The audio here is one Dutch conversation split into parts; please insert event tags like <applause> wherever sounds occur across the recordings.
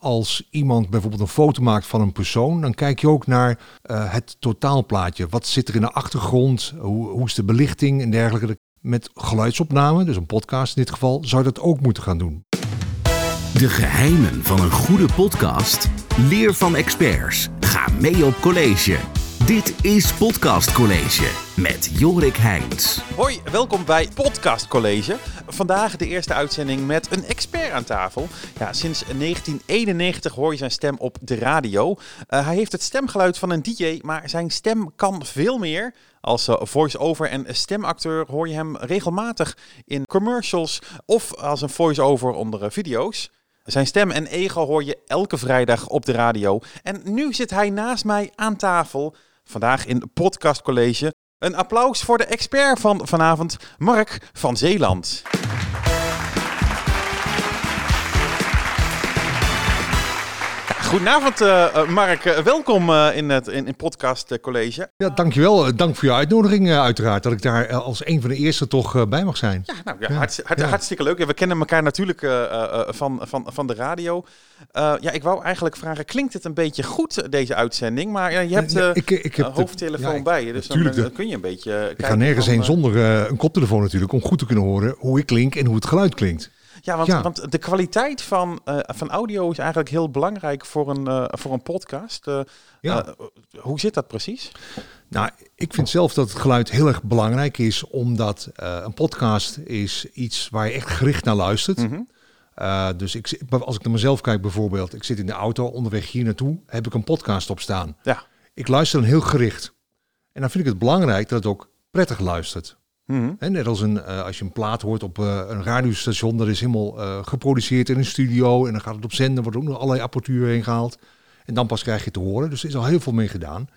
als iemand bijvoorbeeld een foto maakt van een persoon, dan kijk je ook naar uh, het totaalplaatje. Wat zit er in de achtergrond? Hoe, hoe is de belichting en dergelijke? Met geluidsopname, dus een podcast in dit geval, zou je dat ook moeten gaan doen. De geheimen van een goede podcast? Leer van experts. Ga mee op college. Dit is Podcast College met Jorik Heijns. Hoi, welkom bij Podcast College. Vandaag de eerste uitzending met een expert aan tafel. Ja, sinds 1991 hoor je zijn stem op de radio. Uh, hij heeft het stemgeluid van een DJ, maar zijn stem kan veel meer. Als uh, voice-over en stemacteur hoor je hem regelmatig in commercials of als een voice-over onder uh, video's. Zijn stem en ego hoor je elke vrijdag op de radio. En nu zit hij naast mij aan tafel. Vandaag in Podcast College. Een applaus voor de expert van vanavond, Mark van Zeeland. Goedenavond, uh, Mark. Uh, welkom uh, in het in, in podcast college. Ja, dankjewel. Dank voor je uitnodiging, uiteraard. Dat ik daar als een van de eerste toch bij mag zijn. Ja, nou, ja, Hartst hart ja. hartstikke leuk. we kennen elkaar natuurlijk van, van, van de radio. ja, ik wou eigenlijk vragen, klinkt het een beetje goed, deze uitzending? Maar je hebt ik, ik heb hoofdtelefoon de, bij je, dus dan, dan, kun je een beetje Ik ga nergens heen zonder een koptelefoon natuurlijk, om goed te kunnen horen hoe ik klink en hoe het geluid klinkt. Ja, want, want de kwaliteit van, uh, van audio is eigenlijk heel belangrijk voor een, uh, voor een podcast. Uh, ja. hoe zit dat precies? Nou, ik vind zelf dat het geluid heel erg belangrijk is, omdat een podcast is iets waar je echt gericht naar luistert. Mm -hmm. dus ik, als ik naar mezelf kijk bijvoorbeeld, ik zit in de auto onderweg hier naartoe, heb ik een podcast op staan. Ja. Ik luister dan heel gericht. En dan vind ik het belangrijk dat het ook prettig luistert. Mm -hmm. net als een, uh, als je een plaat hoort op uh, een radiostation, dat is helemaal uh, geproduceerd in een studio en dan gaat het op zender, wordt ook nog allerlei apparatuur heen gehaald. En dan pas krijg je te horen. Dus er is al heel veel mee gedaan.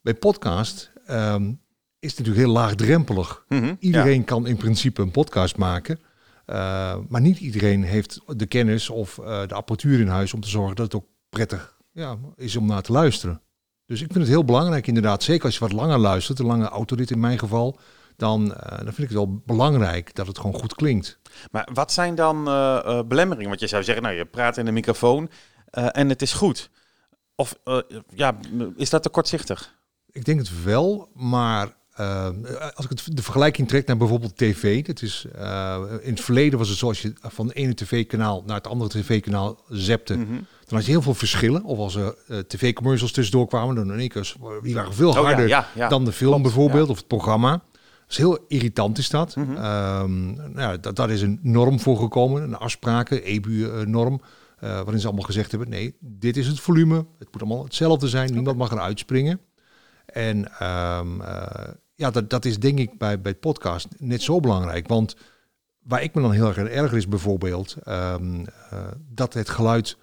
Bij podcast um, is het natuurlijk heel laagdrempelig. Mm -hmm. Iedereen ja. kan in principe een podcast maken. maar niet iedereen heeft de kennis of de apparatuur in huis om te zorgen dat het ook prettig ja, is om naar te luisteren. Dus ik vind het heel belangrijk inderdaad, zeker als je wat langer luistert, een lange autorit in mijn geval, dan, uh, dan vind ik het wel belangrijk dat het gewoon goed klinkt. Maar wat zijn dan uh, belemmeringen? Want je zou zeggen, nou je praat in de microfoon en het is goed. Of ja, is dat te kortzichtig? Ik denk het wel, maar als ik het, de vergelijking trek naar bijvoorbeeld tv, dat is, in het verleden was het zoals je van het ene tv-kanaal naar het andere tv-kanaal zepte. Mm -hmm. Dan had je heel veel verschillen. Of als er tv-commercials tussendoor kwamen, dan in één keer, die waren veel harder oh, ja, ja, ja. dan de film Klopt, bijvoorbeeld, of het programma is heel irritant is dat. Mm -hmm. um, nou, dat daar is een norm voor gekomen, een afspraken, EBU-norm. Uh, waarin ze allemaal gezegd hebben, nee, dit is het volume. Het moet allemaal hetzelfde zijn. Okay. Niemand mag eruit springen. En um, uh, ja, dat, dat is denk ik bij, bij podcast net zo belangrijk. Want waar ik me dan heel erg erger is bijvoorbeeld... Um, uh, dat het geluid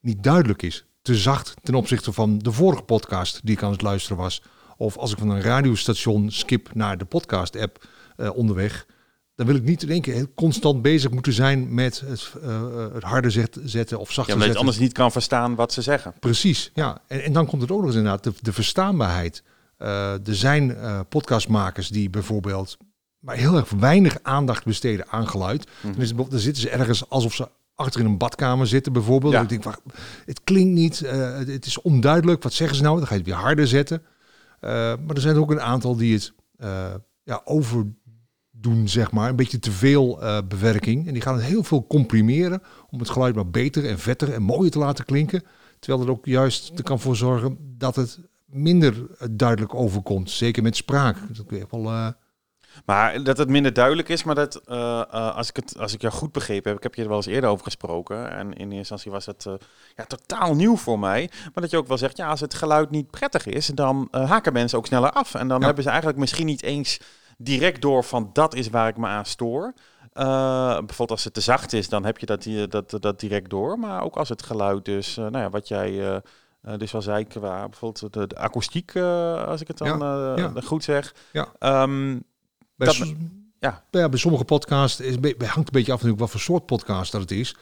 niet duidelijk is. Te zacht ten opzichte van de vorige podcast die ik aan het luisteren was of als ik van een radiostation skip naar de podcast-app uh, onderweg, dan wil ik niet in één keer constant bezig moeten zijn met het, uh, het harde zet, zetten of zacht ja, omdat je anders niet kan verstaan wat ze zeggen. Precies, ja. En, en dan komt het ook nog eens inderdaad, de, de verstaanbaarheid. Uh, er zijn podcastmakers die bijvoorbeeld maar heel erg weinig aandacht besteden aan geluid. Mm. Dan, zitten ze ergens alsof ze achter in een badkamer zitten bijvoorbeeld. Ja. ik denk, wacht, het klinkt niet, uh, het is onduidelijk. Wat zeggen ze nou? Dan ga je het weer harder zetten. Uh, maar er zijn ook een aantal die het uh, ja, overdoen, zeg maar. Een beetje te veel uh, bewerking. En die gaan het heel veel comprimeren om het geluid maar beter en vetter en mooier te laten klinken. Terwijl er ook juist er kan voor zorgen dat het minder duidelijk overkomt. Zeker met spraak. Dat kun je wel maar dat het minder duidelijk is, maar dat uh, uh, als, ik het, als ik jou goed begrepen heb, ik heb je er wel eens eerder over gesproken. En in eerste instantie was het uh, ja, totaal nieuw voor mij. Maar dat je ook wel zegt, ja, als het geluid niet prettig is, dan haken mensen ook sneller af. En dan ja. hebben ze eigenlijk misschien niet eens direct door van dat is waar ik me aan stoor. bijvoorbeeld als het te zacht is, dan heb je dat, dat, dat direct door. Maar ook als het geluid dus, nou ja, wat jij... Uh, dus wel zei qua bijvoorbeeld de, de akoestiek, uh, als ik het dan ja, uh, ja. goed zeg. Ja. Um, bij, dat, ja. ja. bij sommige podcasts is, hangt een beetje af wat voor soort podcast dat het is.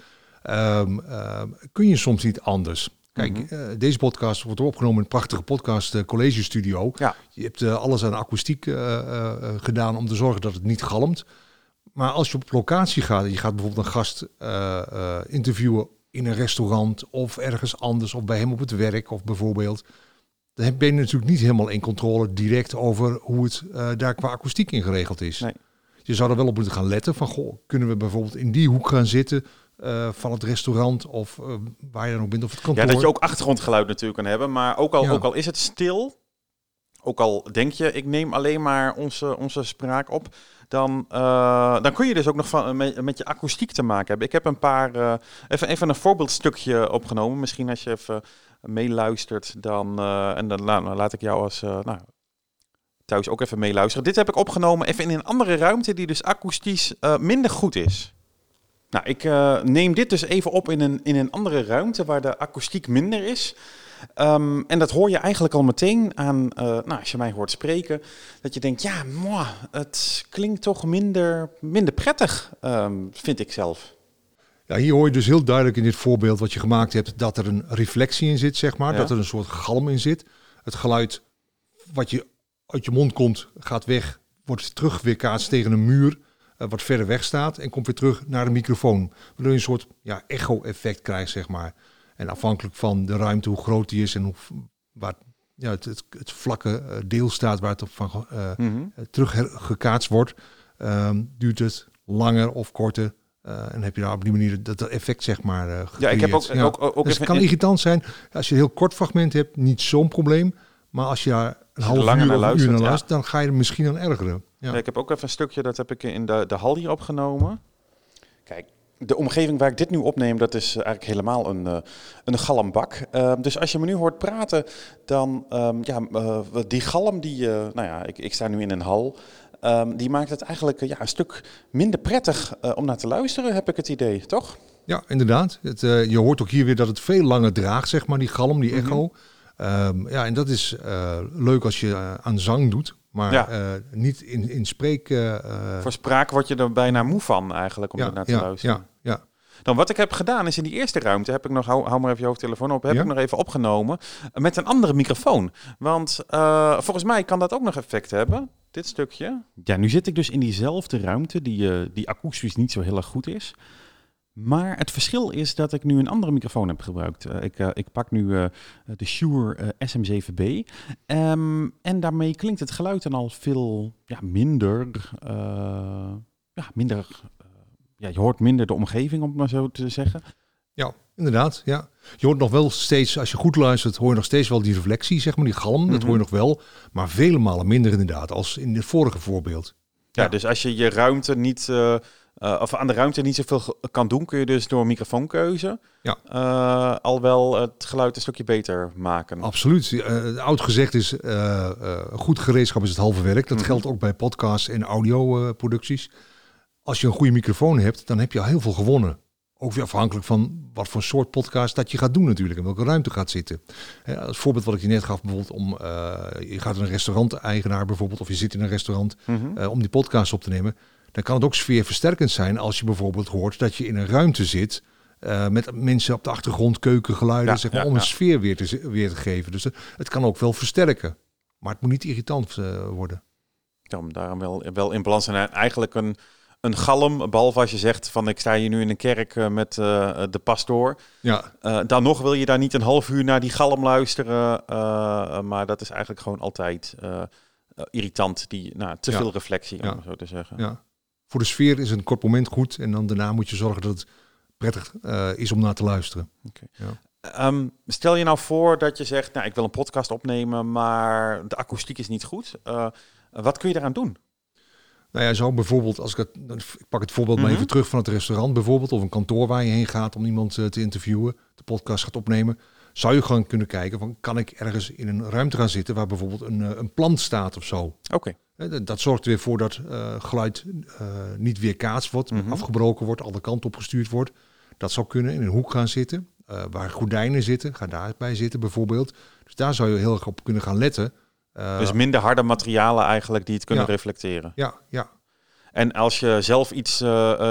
Um, uh, kun je soms niet anders. Kijk, mm -hmm. uh, deze podcast wordt opgenomen in een prachtige podcast uh, college studio. Ja. Je hebt uh, alles aan akoestiek gedaan om te zorgen dat het niet galmt. Maar als je op locatie gaat, je gaat bijvoorbeeld een gast interviewen in een restaurant of ergens anders of bij hem op het werk of bijvoorbeeld. Dan ben je natuurlijk niet helemaal in controle direct over hoe het uh, daar qua akoestiek in geregeld is. Nee. Je zou er wel op moeten gaan letten van, goh, kunnen we bijvoorbeeld in die hoek gaan zitten uh, van het restaurant of uh, waar je dan ook bent of het kantoor. Ja, dat je ook achtergrondgeluid natuurlijk kan hebben, maar ook al, ja. ook al is het stil, ook al denk je, ik neem alleen maar onze, onze spraak op, dan, uh, dan kun je dus ook nog van, met, met je akoestiek te maken hebben. Ik heb een paar, uh, even, even een voorbeeldstukje opgenomen. Misschien als je even meeluistert, dan, uh, en dan, nou, laat ik jou als nou, thuis ook even meeluisteren. Dit heb ik opgenomen even in een andere ruimte die dus akoestisch minder goed is. Nou, ik neem dit dus even op in een, in een andere ruimte waar de akoestiek minder is. Um, en dat hoor je eigenlijk al meteen aan, nou, als je mij hoort spreken, dat je denkt, ja, moi, het klinkt toch minder, minder prettig, um, vind ik zelf. Ja, hier hoor je dus heel duidelijk in dit voorbeeld wat je gemaakt hebt, dat er een reflectie in zit, zeg maar. Ja. Dat er een soort galm in zit. Het geluid wat je uit je mond komt, gaat weg, wordt terugweerkaatst tegen een muur, uh, wat verder weg staat, en komt weer terug naar de microfoon. Waardoor je een soort ja, echo-effect krijgt, zeg maar. En afhankelijk van de ruimte, hoe groot die is en hoe, waar ja, het, het, het vlakke deel staat waar het op van uh, mm -hmm. teruggekaatst wordt, um, duurt het langer of korter. Uh, en heb je daar op die manier dat, effect zeg maar uh, Ja, ik heb ook, ja. ook, ook dus het kan irritant zijn. Als je een heel kort fragment hebt, niet zo'n probleem. Maar als je daar een half langer uur naar luistert, uur naar ja. luistert, dan ga je er misschien aan ergeren. Ja. Ik heb ook even een stukje, dat heb ik in de, de hal hier opgenomen. Kijk, de omgeving waar ik dit nu opneem, dat is eigenlijk helemaal een, uh, een galmbak. Uh, dus als je me nu hoort praten, dan um, ja, uh, die galm, die, nou ja, ik, ik sta nu in een hal. Um, die maakt het eigenlijk ja, een stuk minder prettig om naar te luisteren, heb ik het idee, toch? Ja, inderdaad. Het, je hoort ook hier weer dat het veel langer draagt, zeg maar, die galm, die echo. Mm -hmm. um, ja, en dat is leuk als je aan zang doet. Maar ja. uh, niet in, in spreek... Uh, Voor spraak word je er bijna moe van eigenlijk, om ja, er naar te ja, luisteren. Ja, ja. Dan wat ik heb gedaan is in die eerste ruimte, heb ik nog, hou, hou maar even je hoofdtelefoon op, heb ik nog even opgenomen met een andere microfoon. Want uh, volgens mij kan dat ook nog effect hebben, dit stukje. Ja, nu zit ik dus in diezelfde ruimte, die, uh, die akoestisch niet zo heel erg goed is. Maar het verschil is dat ik nu een andere microfoon heb gebruikt. Uh, ik, uh, ik, pak nu uh, de Shure SM7B. Um, en daarmee klinkt het geluid dan al veel ja, minder. ja, minder ja, je hoort minder de omgeving, om het maar zo te zeggen. Ja, inderdaad. Ja. Je hoort nog wel steeds, als je goed luistert, hoor je nog steeds wel die reflectie, zeg maar, die galm. Mm -hmm. Dat hoor je nog wel. Maar vele malen minder inderdaad, als in het vorige voorbeeld. Ja, ja. dus als je je ruimte niet... Uh, uh, of aan de ruimte niet zoveel kan doen, kun je dus door microfoonkeuze ja. uh, al wel het geluid een stukje beter maken. Absoluut. Oud gezegd is, goed gereedschap is het halve werk. Dat mm -hmm. geldt ook bij podcasts en audioproducties. Als je een goede microfoon hebt, dan heb je al heel veel gewonnen. Ook weer afhankelijk van wat voor soort podcast dat je gaat doen natuurlijk. En welke ruimte gaat zitten. Als voorbeeld wat ik je net gaf, bijvoorbeeld om... je gaat een restaurant-eigenaar bijvoorbeeld... of je zit in een restaurant mm -hmm. om die podcast op te nemen dan kan het ook sfeerversterkend zijn als je bijvoorbeeld hoort dat je in een ruimte zit uh, met mensen op de achtergrond, keukengeluiden, ja, zeg maar, ja, om een ja. sfeer weer te, weer te geven. Dus het kan ook wel versterken, maar het moet niet irritant worden. Ja, om daarom wel, wel in balans zijn. Eigenlijk een, een galm, behalve als je zegt van ik sta hier nu in een kerk uh, met de pastoor. Ja. dan nog wil je daar niet een half uur naar die galm luisteren, maar dat is eigenlijk gewoon altijd irritant, die nou, te veel reflectie, om zo te zeggen. Ja voor de sfeer is een kort moment goed. En dan daarna moet je zorgen dat het prettig is om naar te luisteren. Okay. Ja. Um, stel je nou voor dat je zegt, nou ik wil een podcast opnemen, maar de akoestiek is niet goed. Wat kun je eraan doen? Nou ja, zo bijvoorbeeld, als ik, het, ik pak het voorbeeld mm -hmm. maar even terug van het restaurant bijvoorbeeld, of een kantoor waar je heen gaat om iemand uh, te interviewen, de podcast gaat opnemen, zou je gewoon kunnen kijken van, kan ik ergens in een ruimte gaan zitten waar bijvoorbeeld een, een plant staat of zo. Oké. Okay. Dat zorgt er weer voor dat uh, geluid uh, niet weerkaatst wordt, mm -hmm. afgebroken wordt, alle kanten opgestuurd wordt. Dat zou kunnen in een hoek gaan zitten, uh, waar gordijnen zitten, ga daarbij zitten bijvoorbeeld. Dus daar zou je heel erg op kunnen gaan letten. Dus minder harde materialen eigenlijk die het kunnen ja, reflecteren. Ja, ja. En als je zelf iets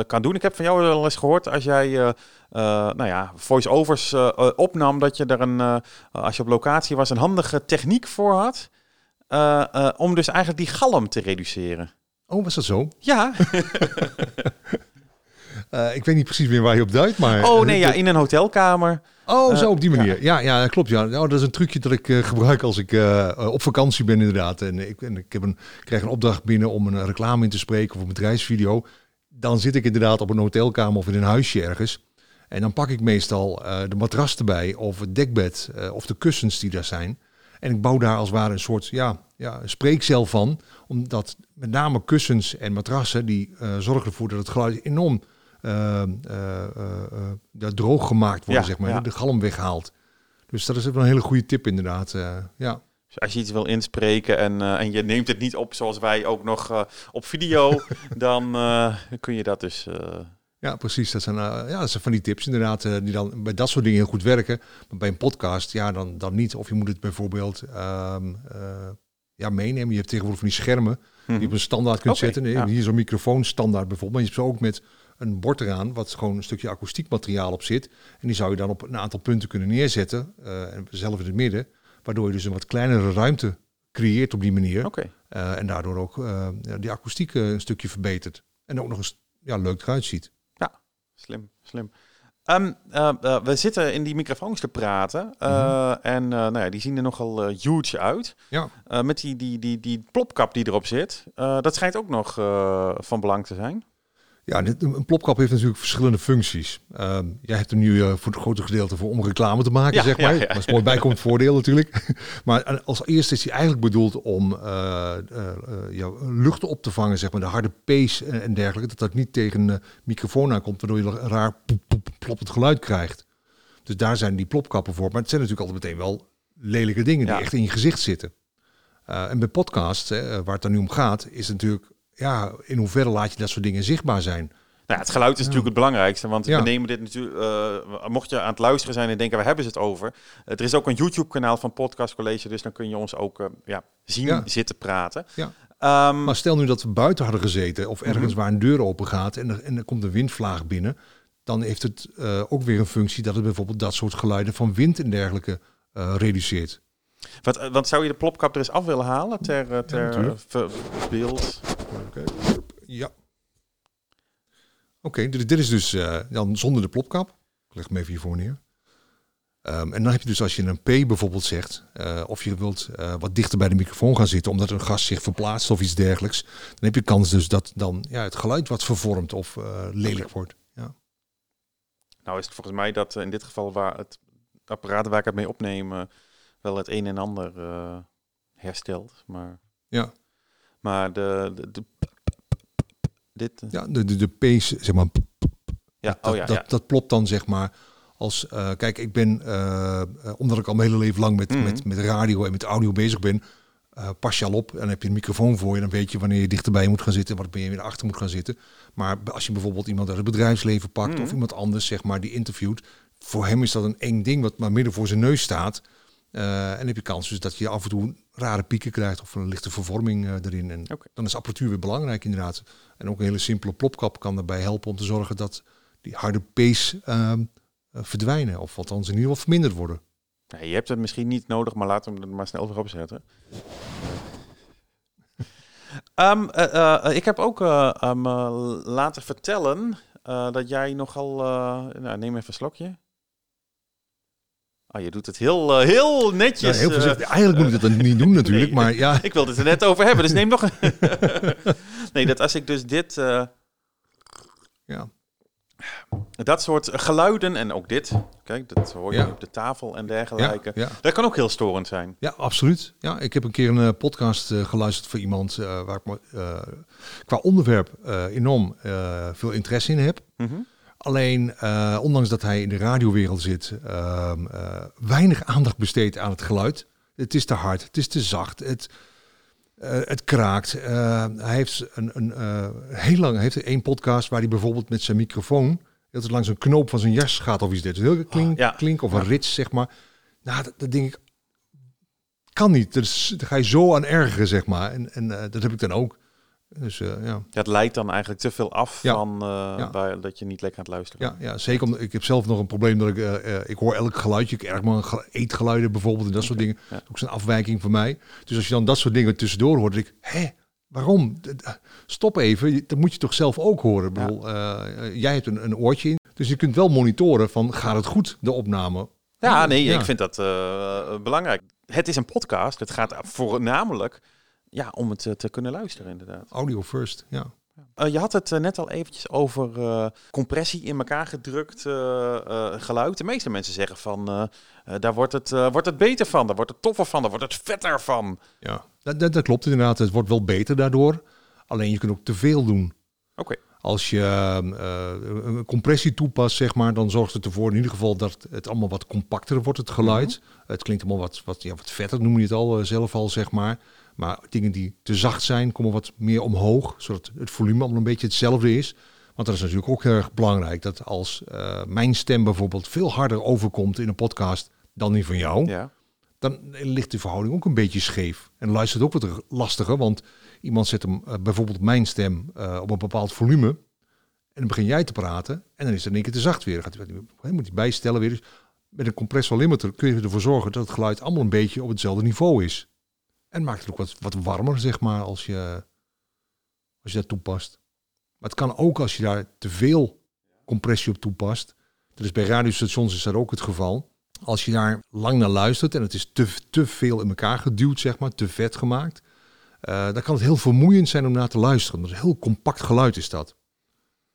kan doen, ik heb van jou wel eens gehoord, als jij nou ja, voice-overs opnam, dat je er een, als je op locatie was, een handige techniek voor had. Uh, uh, om dus eigenlijk die galm te reduceren. Oh, was dat zo? Ja. <laughs> <laughs> Eh, ik weet niet precies meer waar je op duidt, maar... Oh nee, eh, <laughs> ja, in een hotelkamer. Oh, zo Eh, op die manier. Ja, ja, klopt. Ja. Nou, dat is een trucje dat ik eh, gebruik als ik eh, op vakantie ben inderdaad. En ik, en ik heb een, krijg een opdracht binnen om een reclame in te spreken of een bedrijfsvideo. Dan zit ik inderdaad op een hotelkamer of in een huisje ergens. En dan pak ik meestal de matras erbij of het dekbed of de kussens die daar zijn. En ik bouw daar als het ware een soort ja, ja, spreekcel van. Omdat met name kussens en matrassen die eh, zorgen ervoor dat het geluid enorm eh, eh, eh, eh, droog gemaakt wordt, Ja, zeg maar. ja. De galm weghaalt. Dus dat is wel een hele goede tip inderdaad. ja. Dus als je iets wil inspreken en, en je neemt het niet op zoals wij ook nog op video, <laughs> dan kun je dat dus... ja, precies. Dat zijn, ja, dat zijn van die tips inderdaad die dan bij dat soort dingen heel goed werken. Maar bij een podcast, ja, dan, dan niet. Of je moet het bijvoorbeeld ehm, eh, ja, meenemen. Je hebt tegenwoordig van die schermen die je op een standaard kunt zetten. Nee, ja. Hier zo'n microfoon standaard bijvoorbeeld. Maar je hebt ze ook met een bord eraan, wat gewoon een stukje akoestiekmateriaal op zit. En die zou je dan op een aantal punten kunnen neerzetten, eh, en zelf in het midden. Waardoor je dus een wat kleinere ruimte creëert op die manier. Eh, en daardoor ook eh, ja, die akoestiek een stukje verbetert. En ook nog eens ja, leuk eruit ziet. Slim, slim. Ehm, eh, eh, we zitten in die microfoons te praten. eh, En nou ja, die zien er nogal huge uit. Ja. Met die, die, die, die plopkap die erop zit. dat schijnt ook nog van belang te zijn. Ja, een plopkap heeft natuurlijk verschillende functies. Ehm, jij hebt er nu eh, voor het grote gedeelte voor om reclame te maken, Ja, zeg ja, maar. ja. Dat is mooi bijkomend voordeel natuurlijk. <laughs> maar als eerste is hij eigenlijk bedoeld om ja, lucht op te vangen, zeg maar, de harde pees en, en dergelijke. Dat dat niet tegen de microfoon aankomt, waardoor je een raar ploppend geluid krijgt. Dus daar zijn die plopkappen voor. Maar het zijn natuurlijk altijd meteen wel lelijke dingen Ja. die echt in je gezicht zitten. En bij podcasts, hè, waar het dan nu om gaat, is natuurlijk, ja, in hoeverre laat je dat soort dingen zichtbaar zijn? Nou, ja, het geluid is natuurlijk het belangrijkste, want Ja. we nemen dit natuurlijk. eh, mocht je aan het luisteren zijn en denken, waar hebben ze het over? er is ook een YouTube-kanaal van Podcast College, dus dan kun je ons ook eh, ja, zien Ja. zitten praten. Ja. Ehm, Maar stel nu dat we buiten hadden gezeten of ergens waar een deur open gaat en er, en er komt een windvlaag binnen, dan heeft het eh, ook weer een functie dat het bijvoorbeeld dat soort geluiden van wind en dergelijke eh, reduceert. wat, eh, want zou je de plopkap er eens af willen halen ter, eh, ter natuurlijk. Eh. Ja. Oké, dit, dit is dus eh, dan zonder de plopkap. Ik leg hem even hiervoor neer. Ehm, en dan heb je dus als je een P bijvoorbeeld zegt, eh, of je wilt eh, wat dichter bij de microfoon gaan zitten, omdat een gast zich verplaatst of iets dergelijks, dan heb je kans dus dat dan ja, het geluid wat vervormt of eh, lelijk wordt. Ja. Nou is het volgens mij dat eh, in dit geval waar het apparaat waar ik het mee opneem eh, wel het een en ander eh, herstelt. Maar, Ja. Maar de, de, de dit, eh, Ja, de, de, de P's, zeg maar, ja, dat, oh ja, dat, ja. dat plopt dan zeg maar als, eh, kijk, ik ben, eh, omdat ik al mijn hele leven lang met, Mhm. met, met radio en met audio bezig ben, pas je al op en dan heb je een microfoon voor je, dan weet je wanneer je dichterbij moet gaan zitten en wat je weer achter moet gaan zitten. Maar als je bijvoorbeeld iemand uit het bedrijfsleven pakt Mhm. of iemand anders, zeg maar, die interviewt, voor hem is dat een eng ding wat maar midden voor zijn neus staat. Eh, en dan heb je kans dus dat je af en toe rare pieken krijgt of een lichte vervorming eh, erin. En dan is apparatuur weer belangrijk inderdaad. En ook een hele simpele plopkap kan erbij helpen om te zorgen dat die harde pees ehm, eh, verdwijnen. Of althans in ieder geval verminderd worden. Nee, je hebt het misschien niet nodig, maar laten we hem er maar snel weer opzetten. <laughs> Ehm, eh, eh, ik heb ook eh, ehm, eh, laten vertellen eh, dat jij nogal... eh, nou, neem even een slokje. Ah, je doet het heel, eh, heel Ja, netjes. heel eh, voorzichtig. Eigenlijk moet ik dat niet doen <laughs> natuurlijk. Nee. Maar ja, ik wilde het er net over hebben, dus neem nog een... <laughs> nee, dat als ik dus dit... eh, ja. dat soort geluiden en ook dit... Kijk, dat hoor je Ja. op de tafel en dergelijke. ja. Dat kan ook heel storend zijn. ja, absoluut. Ja, ik heb een keer een podcast geluisterd voor iemand waar ik qua onderwerp enorm veel interesse in heb. Mhm. Alleen, eh, ondanks dat hij in de radiowereld zit, ehm, eh, weinig aandacht besteedt aan het geluid. Het is te hard, het is te zacht, het, eh, het kraakt. Hij heeft een, een heel lang, hij heeft één podcast waar hij bijvoorbeeld met zijn microfoon heel langs een knoop van zijn jas gaat of iets dit. Heel klink, ja. klink of een rits, zeg maar. Nou, dat, dat denk ik, kan niet. Dus, daar ga je zo aan ergeren, zeg maar. En, en dat heb ik dan ook. Dus eh, ja. Dat leidt dan eigenlijk te veel af Ja. van eh, Ja. waar, dat je niet lekker aan het luisteren Ja, bent. ja, zeker. Omdat ik heb zelf nog een probleem dat ik, eh, ik hoor elk geluidje. Ik erg maar een ge- eetgeluiden bijvoorbeeld en dat soort dingen. ja. Ook zo'n afwijking voor mij. Dus als je dan dat soort dingen tussendoor hoort, denk ik, hé, waarom? Stop even, dat moet je toch zelf ook horen. Ik bedoel, jij hebt een, een oortje in, dus je kunt wel monitoren van gaat het goed, de opname. Ja, nee, ik vind dat belangrijk. Het is een podcast. Het gaat voornamelijk ja, om het eh, te kunnen luisteren, inderdaad. Audio first, ja. Eh, je had het eh, net al eventjes over compressie in elkaar gedrukt geluid. De meeste mensen zeggen van, daar wordt het, wordt het beter van, daar wordt het toffer van, daar wordt het vetter van. ja. Dat, dat, dat klopt inderdaad, het wordt wel beter daardoor. Alleen je kunt ook te veel doen. Oké. Als je eh, een compressie toepast, zeg maar, dan zorgt het ervoor in ieder geval dat het allemaal wat compacter wordt, het geluid. Het klinkt allemaal wat, wat, ja, wat vetter, noem je het al zelf al, zeg maar. Maar dingen die te zacht zijn, komen wat meer omhoog, zodat het volume allemaal een beetje hetzelfde is. Want dat is natuurlijk ook heel erg belangrijk, dat als eh, mijn stem bijvoorbeeld veel harder overkomt in een podcast dan die van jou, Ja. dan ligt de verhouding ook een beetje scheef. En luistert ook wat lastiger, want iemand zet hem eh, bijvoorbeeld mijn stem eh, op een bepaald volume. En dan begin jij te praten en dan is het in één keer te zacht weer. Dan gaat hij moet hij bijstellen weer. Dus met een compressor limiter kun je ervoor zorgen dat het geluid allemaal een beetje op hetzelfde niveau is. En maakt het ook wat, wat warmer, zeg maar, als je, als je dat toepast. Maar het kan ook als je daar te veel compressie op toepast. Dat is bij radiostations is dat ook het geval. Als je daar lang naar luistert en het is te, te veel in elkaar geduwd, zeg maar, te vet gemaakt. eh, dan kan het heel vermoeiend zijn om naar te luisteren. Dat is een heel compact geluid is dat.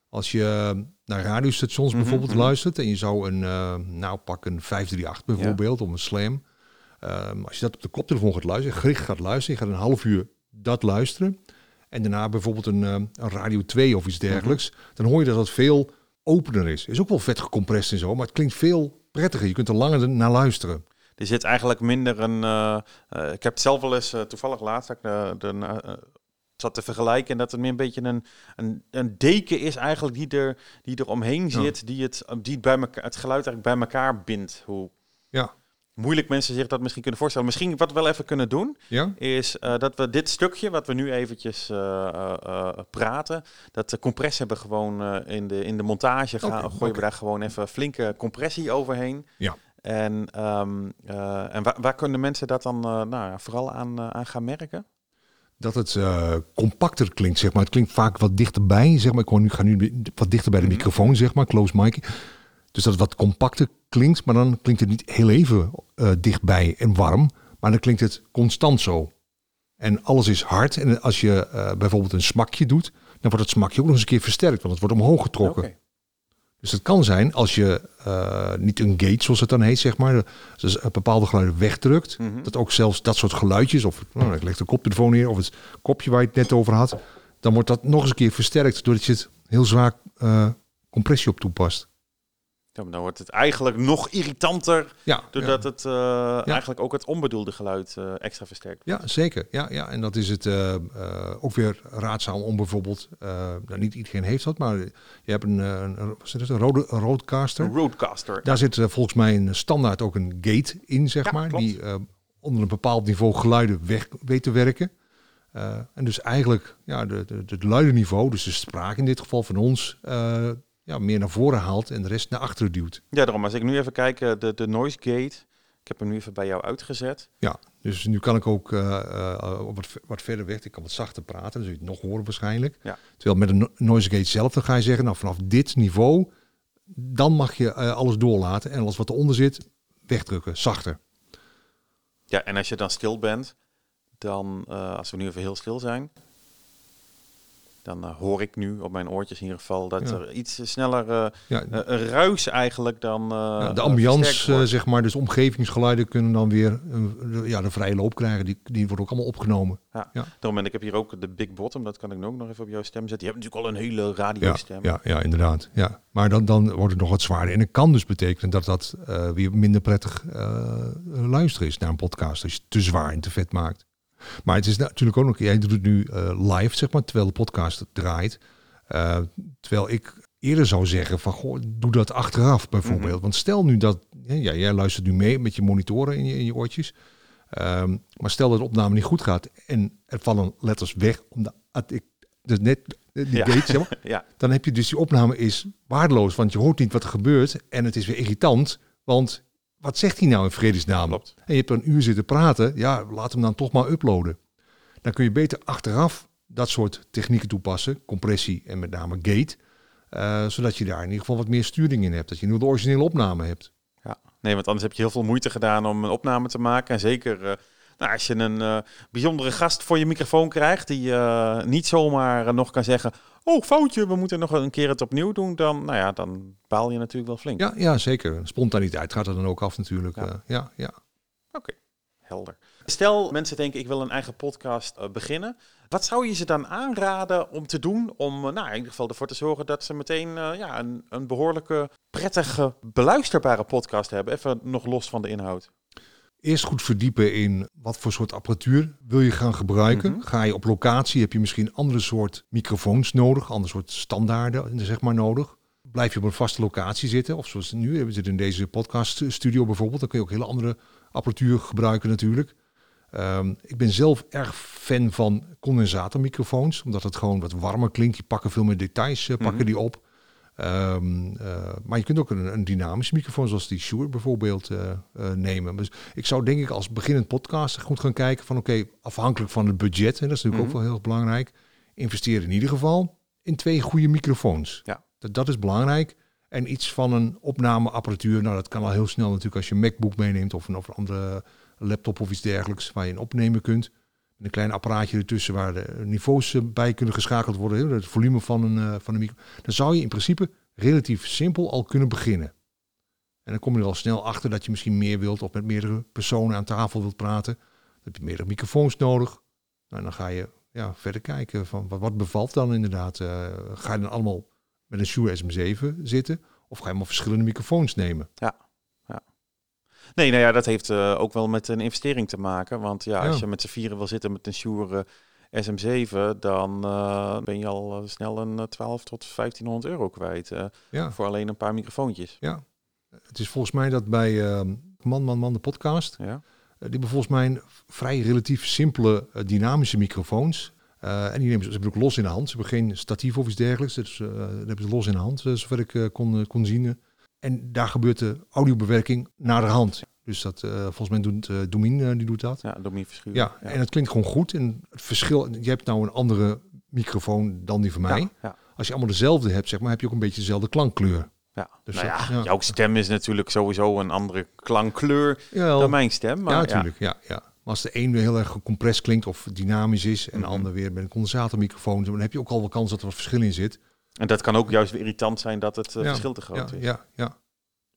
Als je naar radiostations Mhm, bijvoorbeeld mhm. luistert en je zou een, eh, nou pak een 538 bijvoorbeeld, of een slam. Ehm, als je dat op de koptelefoon gaat luisteren, gericht gaat luisteren, je gaat een half uur dat luisteren. En daarna bijvoorbeeld een, eh, een Radio 2 of iets dergelijks. Dan hoor je dat het veel opener is. Is ook wel vet gecompressed en zo, maar het klinkt veel prettiger. Je kunt er langer naar luisteren. Er zit eigenlijk minder een. eh, eh, ik heb het zelf wel eens eh, toevallig laatst dat ik de, zat te vergelijken en dat het meer een beetje een, een, een deken is eigenlijk die er, die er omheen Ja. zit, die, het, die het, bij elkaar, het geluid eigenlijk bij elkaar bindt. Hoe Ja. Moeilijk mensen zich dat misschien kunnen voorstellen. Misschien wat we wel even kunnen doen, Ja? is eh, dat we dit stukje, wat we nu eventjes eh, eh, praten, dat de compressie hebben gewoon in, de, in de montage gaan, gooien we daar gewoon even flinke compressie overheen. Ja. En, ehm, eh, en waar, waar kunnen mensen dat dan nou, vooral aan, aan gaan merken? Dat het compacter klinkt, zeg maar. Het klinkt vaak wat dichterbij, zeg maar. Ik hoor nu, ga nu wat dichter bij de Mhm. microfoon, zeg maar. Close mic. Dus dat het wat compacter klinkt, maar dan klinkt het niet heel even eh, dichtbij en warm. Maar dan klinkt het constant zo. En alles is hard. En als je eh, bijvoorbeeld een smakje doet, dan wordt het smakje ook nog eens een keer versterkt. Want het wordt omhoog getrokken. Dus het kan zijn als je eh, niet een gate, zoals het dan heet, zeg maar, dus een bepaalde geluiden wegdrukt. Mhm. Dat ook zelfs dat soort geluidjes, of nou, ik leg de koptelefoon neer, of het kopje waar je het net over had, dan wordt dat nog eens een keer versterkt doordat je het heel zwaar compressie op toepast. Ja, maar dan wordt het eigenlijk nog irritanter, Ja, doordat het eh, eigenlijk ook het onbedoelde geluid eh, extra versterkt. ja, zeker. Ja, ja. En dat is het eh, ook weer raadzaam om bijvoorbeeld, nou, niet iedereen heeft dat, maar je hebt een, een, wat is het, een, rode, een roadcaster. Een roadcaster. Daar zit volgens mij een standaard ook een gate in, zeg maar. klopt. Die onder een bepaald niveau geluiden weg weet te werken. En dus eigenlijk ja, de, de, het luidenniveau, dus de spraak in dit geval van ons, ja, meer naar voren haalt en de rest naar achteren duwt. Ja, daarom. Als ik nu even kijk, eh, de, de noise gate. Ik heb hem nu even bij jou uitgezet. Ja, dus nu kan ik ook eh, eh, wat, wat verder weg, ik kan wat zachter praten, dan zul je het nog horen waarschijnlijk. Ja. Terwijl met een no- noise gate zelf, dan ga je zeggen, nou vanaf dit niveau, dan mag je alles doorlaten en alles wat eronder zit, wegdrukken, zachter. Ja, en als je dan stil bent, dan, als we nu even heel stil zijn, dan eh, hoor ik nu op mijn oortjes in ieder geval dat Ja. er iets sneller Ja, een ruis eigenlijk dan. Ja, de ambiance, wordt. zeg maar, dus de omgevingsgeluiden kunnen dan weer ja, de vrije loop krijgen. Die, die worden ook allemaal opgenomen. Daarom, en ik heb hier ook de Big Bottom, dat kan ik nu ook nog even op jouw stem zetten. Je hebt natuurlijk al een hele Ja, radiostem. ja, ja, inderdaad. Ja. Maar dan, dan wordt het nog wat zwaarder. En het kan dus betekenen dat dat weer minder prettig luisteren is naar een podcast. Als je te zwaar en te vet maakt. Maar het is natuurlijk ook nog, jij doet het nu eh, live, zeg maar, terwijl de podcast draait. Eh, terwijl ik eerder zou zeggen van, goh, doe dat achteraf bijvoorbeeld. Mhm. Want stel nu dat, ja, jij luistert nu mee met je monitoren in je, in je oortjes. Ehm, maar stel dat de opname niet goed gaat en er vallen letters weg, omdat ik dus net die Ja. zeg maar, <laughs> Ja, dan heb je dus die opname is waardeloos, want je hoort niet wat er gebeurt en het is weer irritant, want wat zegt hij nou in vredesnaam? Klopt. En je hebt een uur zitten praten, ja, laat hem dan toch maar uploaden. Dan kun je beter achteraf dat soort technieken toepassen, compressie en met name gate. Uh, zodat je daar in ieder geval wat meer sturing in hebt. Dat je nu de originele opname hebt. Ja, nee, want anders heb je heel veel moeite gedaan om een opname te maken. En zeker uh, nou, als je een uh, bijzondere gast voor je microfoon krijgt, die niet zomaar nog kan zeggen: Oh, foutje, we moeten nog een keer het opnieuw doen. Dan, nou ja, dan baal je natuurlijk wel flink. Ja, ja zeker. Spontaniteit gaat er dan ook af, natuurlijk. Ja, ja. ja. Oké, helder. Stel, mensen denken: Ik wil een eigen podcast beginnen. Wat zou je ze dan aanraden om te doen om nou, in ieder geval ervoor te zorgen dat ze meteen uh, ja, een, een behoorlijke, prettige, beluisterbare podcast hebben? Even nog los van de inhoud. Eerst goed verdiepen in wat voor soort apparatuur wil je gaan gebruiken. Mm -hmm. Ga je op locatie, heb je misschien andere soort microfoons nodig, ander soort standaarden zeg maar nodig. Blijf je op een vaste locatie zitten, of zoals nu, we zitten in deze podcaststudio bijvoorbeeld, dan kun je ook hele andere apparatuur gebruiken natuurlijk. Um, ik ben zelf erg fan van condensatormicrofoons, omdat het gewoon wat warmer klinkt. Die pakken veel meer details, uh, pakken mm -hmm. die op. Um, uh, maar je kunt ook een, een dynamische microfoon, zoals die Shure bijvoorbeeld, uh, nemen. Dus ik zou denk ik als beginnend podcast goed gaan kijken van oké, okay, afhankelijk van het budget, en dat is natuurlijk mm -hmm. ook wel heel belangrijk, investeer in ieder geval in twee goede microfoons. Ja. Dat, dat is belangrijk. En iets van een opnameapparatuur, nou dat kan al heel snel natuurlijk als je een MacBook meeneemt of een, of een andere laptop of iets dergelijks waar je een opnemen kunt. Een klein apparaatje ertussen waar de niveaus bij kunnen geschakeld worden, het volume van een, uh, van een micro. Dan zou je in principe relatief simpel al kunnen beginnen. En dan kom je er al snel achter dat je misschien meer wilt of met meerdere personen aan tafel wilt praten. Dan heb je meerdere microfoons nodig. Nou, dan ga je ja, verder kijken van wat, bevalt dan inderdaad. Uh, ga je dan allemaal met een Shure SM7 zitten of ga je maar verschillende microfoons nemen? Ja. Nee, nou ja, dat heeft uh, ook wel met een investering te maken. Want ja, ja. als je met z'n vieren wil zitten met een Shure uh, SM7, dan uh, ben je al snel een 12 tot 1500 euro kwijt. ja. Voor alleen een paar microfoontjes. Ja, het is volgens mij dat bij Man Man Man de podcast, ja. die hebben volgens mij een vrij relatief simpele dynamische microfoons. en die nemen ze, ze hebben ook los in de hand. Ze hebben geen statief of iets dergelijks. Dus dat hebben ze los in de hand, zover ik kon, kon zien. En daar gebeurt de audiobewerking naar de hand. Dus dat, uh, volgens mij doet uh, Domin, uh, die doet dat. Ja, Domin Verschuur. Ja, ja, en het klinkt gewoon goed. En het verschil, je hebt nou een andere microfoon dan die van mij. Ja, ja. Als je allemaal dezelfde hebt, zeg maar, heb je ook een beetje dezelfde klankkleur. Ja, dus nou ja, jouw stem is natuurlijk sowieso een andere klankkleur dan mijn stem. Maar ja, natuurlijk. Ja. Ja, Maar als de een weer heel erg gecompressed klinkt of dynamisch is... en de mm -hmm. ander weer met een condensatormicrofoon... dan heb je ook al wel kans dat er wat verschil in zit. En dat kan ook juist weer irritant zijn dat het verschil te groot ja, is. Ja, ja.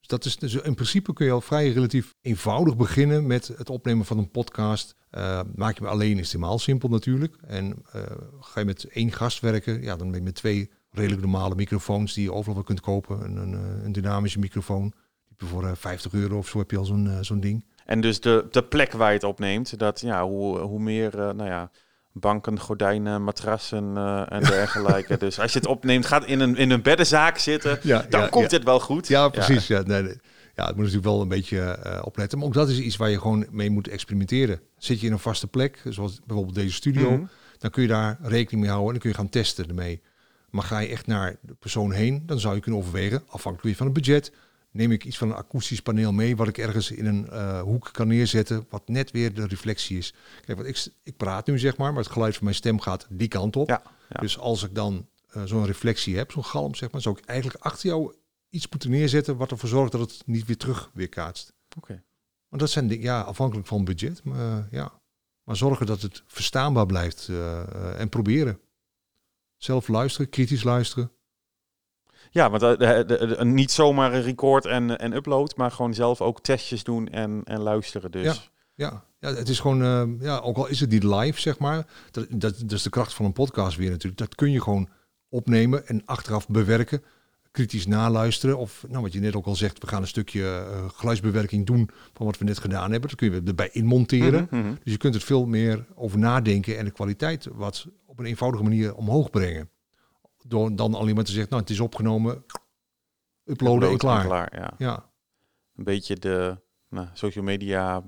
Dat is dus in principe kun je al vrij relatief eenvoudig beginnen met het opnemen van een podcast. Uh, maak je hem alleen is helemaal simpel natuurlijk. En uh, ga je met één gast werken, ja, dan ben je met twee redelijk normale microfoons die je overal kunt kopen. Een, een, een dynamische microfoon. Voor 50 euro of zo heb je al zo'n uh, zo'n ding. En dus de, de plek waar je het opneemt, dat ja, hoe, hoe meer, nou ja, banken, gordijnen, matrassen uh, en dergelijke. dus als je het opneemt, gaat in een, in een beddenzaak zitten, ja, dan ja, komt ja. het wel goed. Ja, precies. Ja. nee, nee. ja, het moet natuurlijk wel een beetje uh, opletten. Maar ook dat is iets waar je gewoon mee moet experimenteren. Zit je in een vaste plek, zoals bijvoorbeeld deze studio, mm -hmm. dan kun je daar rekening mee houden en dan kun je gaan testen ermee. Maar ga je echt naar de persoon heen, dan zou je kunnen overwegen, afhankelijk van het budget, neem ik iets van een akoestisch paneel mee, wat ik ergens in een uh, hoek kan neerzetten, wat net weer de reflectie is. Kijk, want ik, ik praat nu zeg maar, maar het geluid van mijn stem gaat die kant op. Ja, ja. Dus als ik dan uh, zo'n reflectie heb, zo'n galm zeg maar, zou ik eigenlijk achter jou iets moeten neerzetten wat ervoor zorgt dat het niet weer terug weer kaatst. Oké. Okay. Want dat zijn ja, afhankelijk van budget, maar uh, ja. Maar zorgen dat het verstaanbaar blijft en proberen. Zelf luisteren, kritisch luisteren. Ja, want uh, de, de, de, niet zomaar een record en, en upload, maar gewoon zelf ook testjes doen en, en luisteren. Dus. Ja, ja. ja, het is gewoon, uh, ja, ook al is het niet live, zeg maar, dat, dat, dat is de kracht van een podcast weer natuurlijk. Dat kun je gewoon opnemen en achteraf bewerken, kritisch naluisteren. Of, nou, wat je net ook al zegt, we gaan een stukje uh, geluidsbewerking doen van wat we net gedaan hebben. Dat kun je erbij inmonteren. Mm -hmm. Dus je kunt het veel meer over nadenken en de kwaliteit wat op een eenvoudige manier omhoog brengen door dan alleen maar te zeggen, nou het is opgenomen, uploaden Upload en klaar. En klaar ja. ja. Een beetje de nou, social media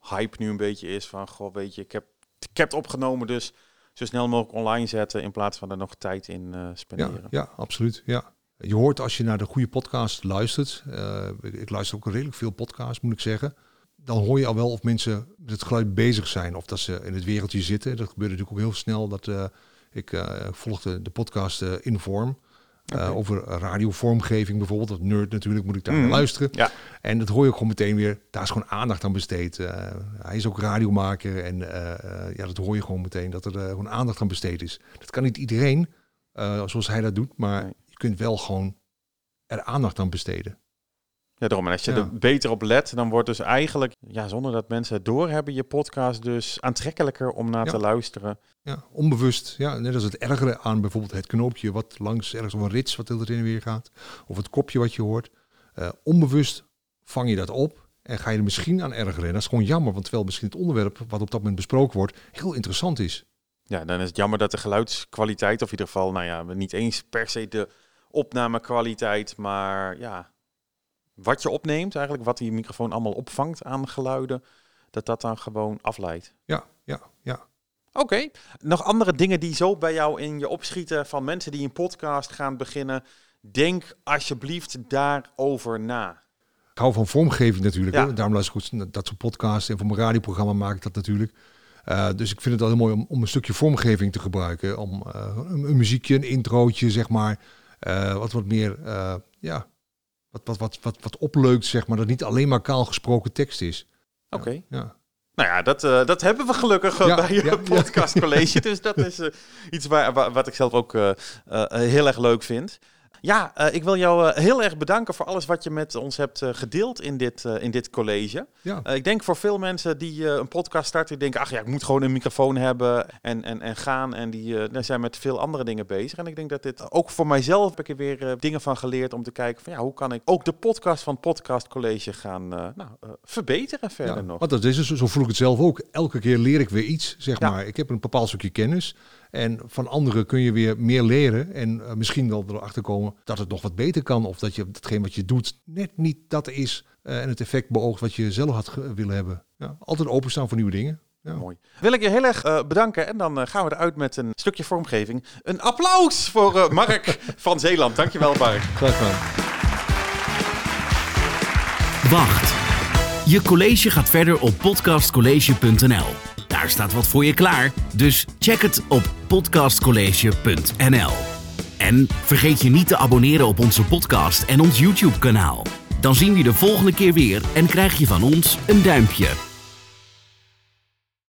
hype nu een beetje is van, goh weet je, ik heb, ik heb het opgenomen, dus zo snel mogelijk online zetten in plaats van er nog tijd in uh, spenderen. Ja, ja, absoluut. Ja. Je hoort als je naar de goede podcast luistert, uh, ik luister ook redelijk veel podcasts moet ik zeggen, dan hoor je al wel of mensen met het geluid bezig zijn. Of dat ze in het wereldje zitten. Dat gebeurt natuurlijk ook heel snel. Dat, uh, ik uh, volgde de podcast uh, Inform. Okay. over radiovormgeving bijvoorbeeld. Dat nerd natuurlijk, moet ik daar mm. naar luisteren. Ja. En dat hoor je ook gewoon meteen weer. Daar is gewoon aandacht aan besteed. hij is ook radiomaker. En ja, dat hoor je gewoon meteen. Dat er gewoon aandacht aan besteed is. Dat kan niet iedereen zoals hij dat doet. Maar nee. je kunt wel gewoon er aandacht aan besteden. Ja, daarom. En als je ja. er beter op let, dan wordt dus eigenlijk, ja, zonder dat mensen het doorhebben, je podcast dus aantrekkelijker om naar ja. te luisteren. Ja, onbewust. Ja, net als het ergere aan bijvoorbeeld het knoopje wat langs ergens of een rits wat er in en weer gaat. Of het kopje wat je hoort. Uh, onbewust vang je dat op en ga je er misschien aan ergeren. En dat is gewoon jammer, want terwijl misschien het onderwerp wat op dat moment besproken wordt heel interessant is. Ja, dan is het jammer dat de geluidskwaliteit, of in ieder geval, nou ja, niet eens per se de opnamekwaliteit, maar ja, wat je opneemt, eigenlijk wat die microfoon allemaal opvangt aan geluiden, dat dat dan gewoon afleidt. Ja, ja, ja. Oké, okay. nog andere dingen die zo bij jou in je opschieten van mensen die een podcast gaan beginnen. Denk alsjeblieft daarover na. Ik hou van vormgeving natuurlijk. Ja. Hè? Daarom luister ik goed dat soort podcasts en voor mijn radioprogramma maak ik dat natuurlijk. Uh, dus ik vind het wel heel mooi om, om een stukje vormgeving te gebruiken. Om uh, een, een, muziekje, een introotje, zeg maar. Uh, wat wat meer, ja, wat, wat, wat, wat, wat opleukt, zeg maar. Dat niet alleen maar kaal gesproken tekst is. Oké. Ja, ja. Nou ja, dat, uh, dat hebben we gelukkig uh, ja, bij je ja, podcastcollege. <laughs> Dus dat is uh, iets waar, waar, wat ik zelf ook heel erg leuk vind. Ja, ik wil jou heel erg bedanken voor alles wat je met ons hebt gedeeld in dit, in dit college. Ja. ik denk voor veel mensen die een podcast starten, die denken, ach ja, ik moet gewoon een microfoon hebben en, en, en gaan. En die zijn met veel andere dingen bezig. En ik denk dat dit ook voor mijzelf heb ik er weer dingen van geleerd om te kijken van ja, hoe kan ik ook de podcast van het Podcast College gaan nou, verbeteren verder ja, nog. Want dat is zo voel ik het zelf ook. Elke keer leer ik weer iets, zeg ja. maar. Ik heb een bepaald stukje kennis. En van anderen kun je weer meer leren. En uh, misschien wel erachter komen dat het nog wat beter kan. Of dat je datgene wat je doet net niet dat is. Uh, en het effect beoogt wat je zelf had willen hebben. Ja, altijd openstaan voor nieuwe dingen. Ja. Mooi. Wil ik je heel erg uh, bedanken. En dan gaan we eruit met een stukje vormgeving. Een applaus voor Mark <laughs> van Zeeland. Dankjewel, Mark. Graag gedaan. Wacht. Je college gaat verder op podcastcollege.nl. Daar staat wat voor je klaar, dus check het op podcastcollege.nl. En vergeet je niet te abonneren op onze podcast en ons YouTube-kanaal. Dan zien we je de volgende keer weer en krijg je van ons een duimpje.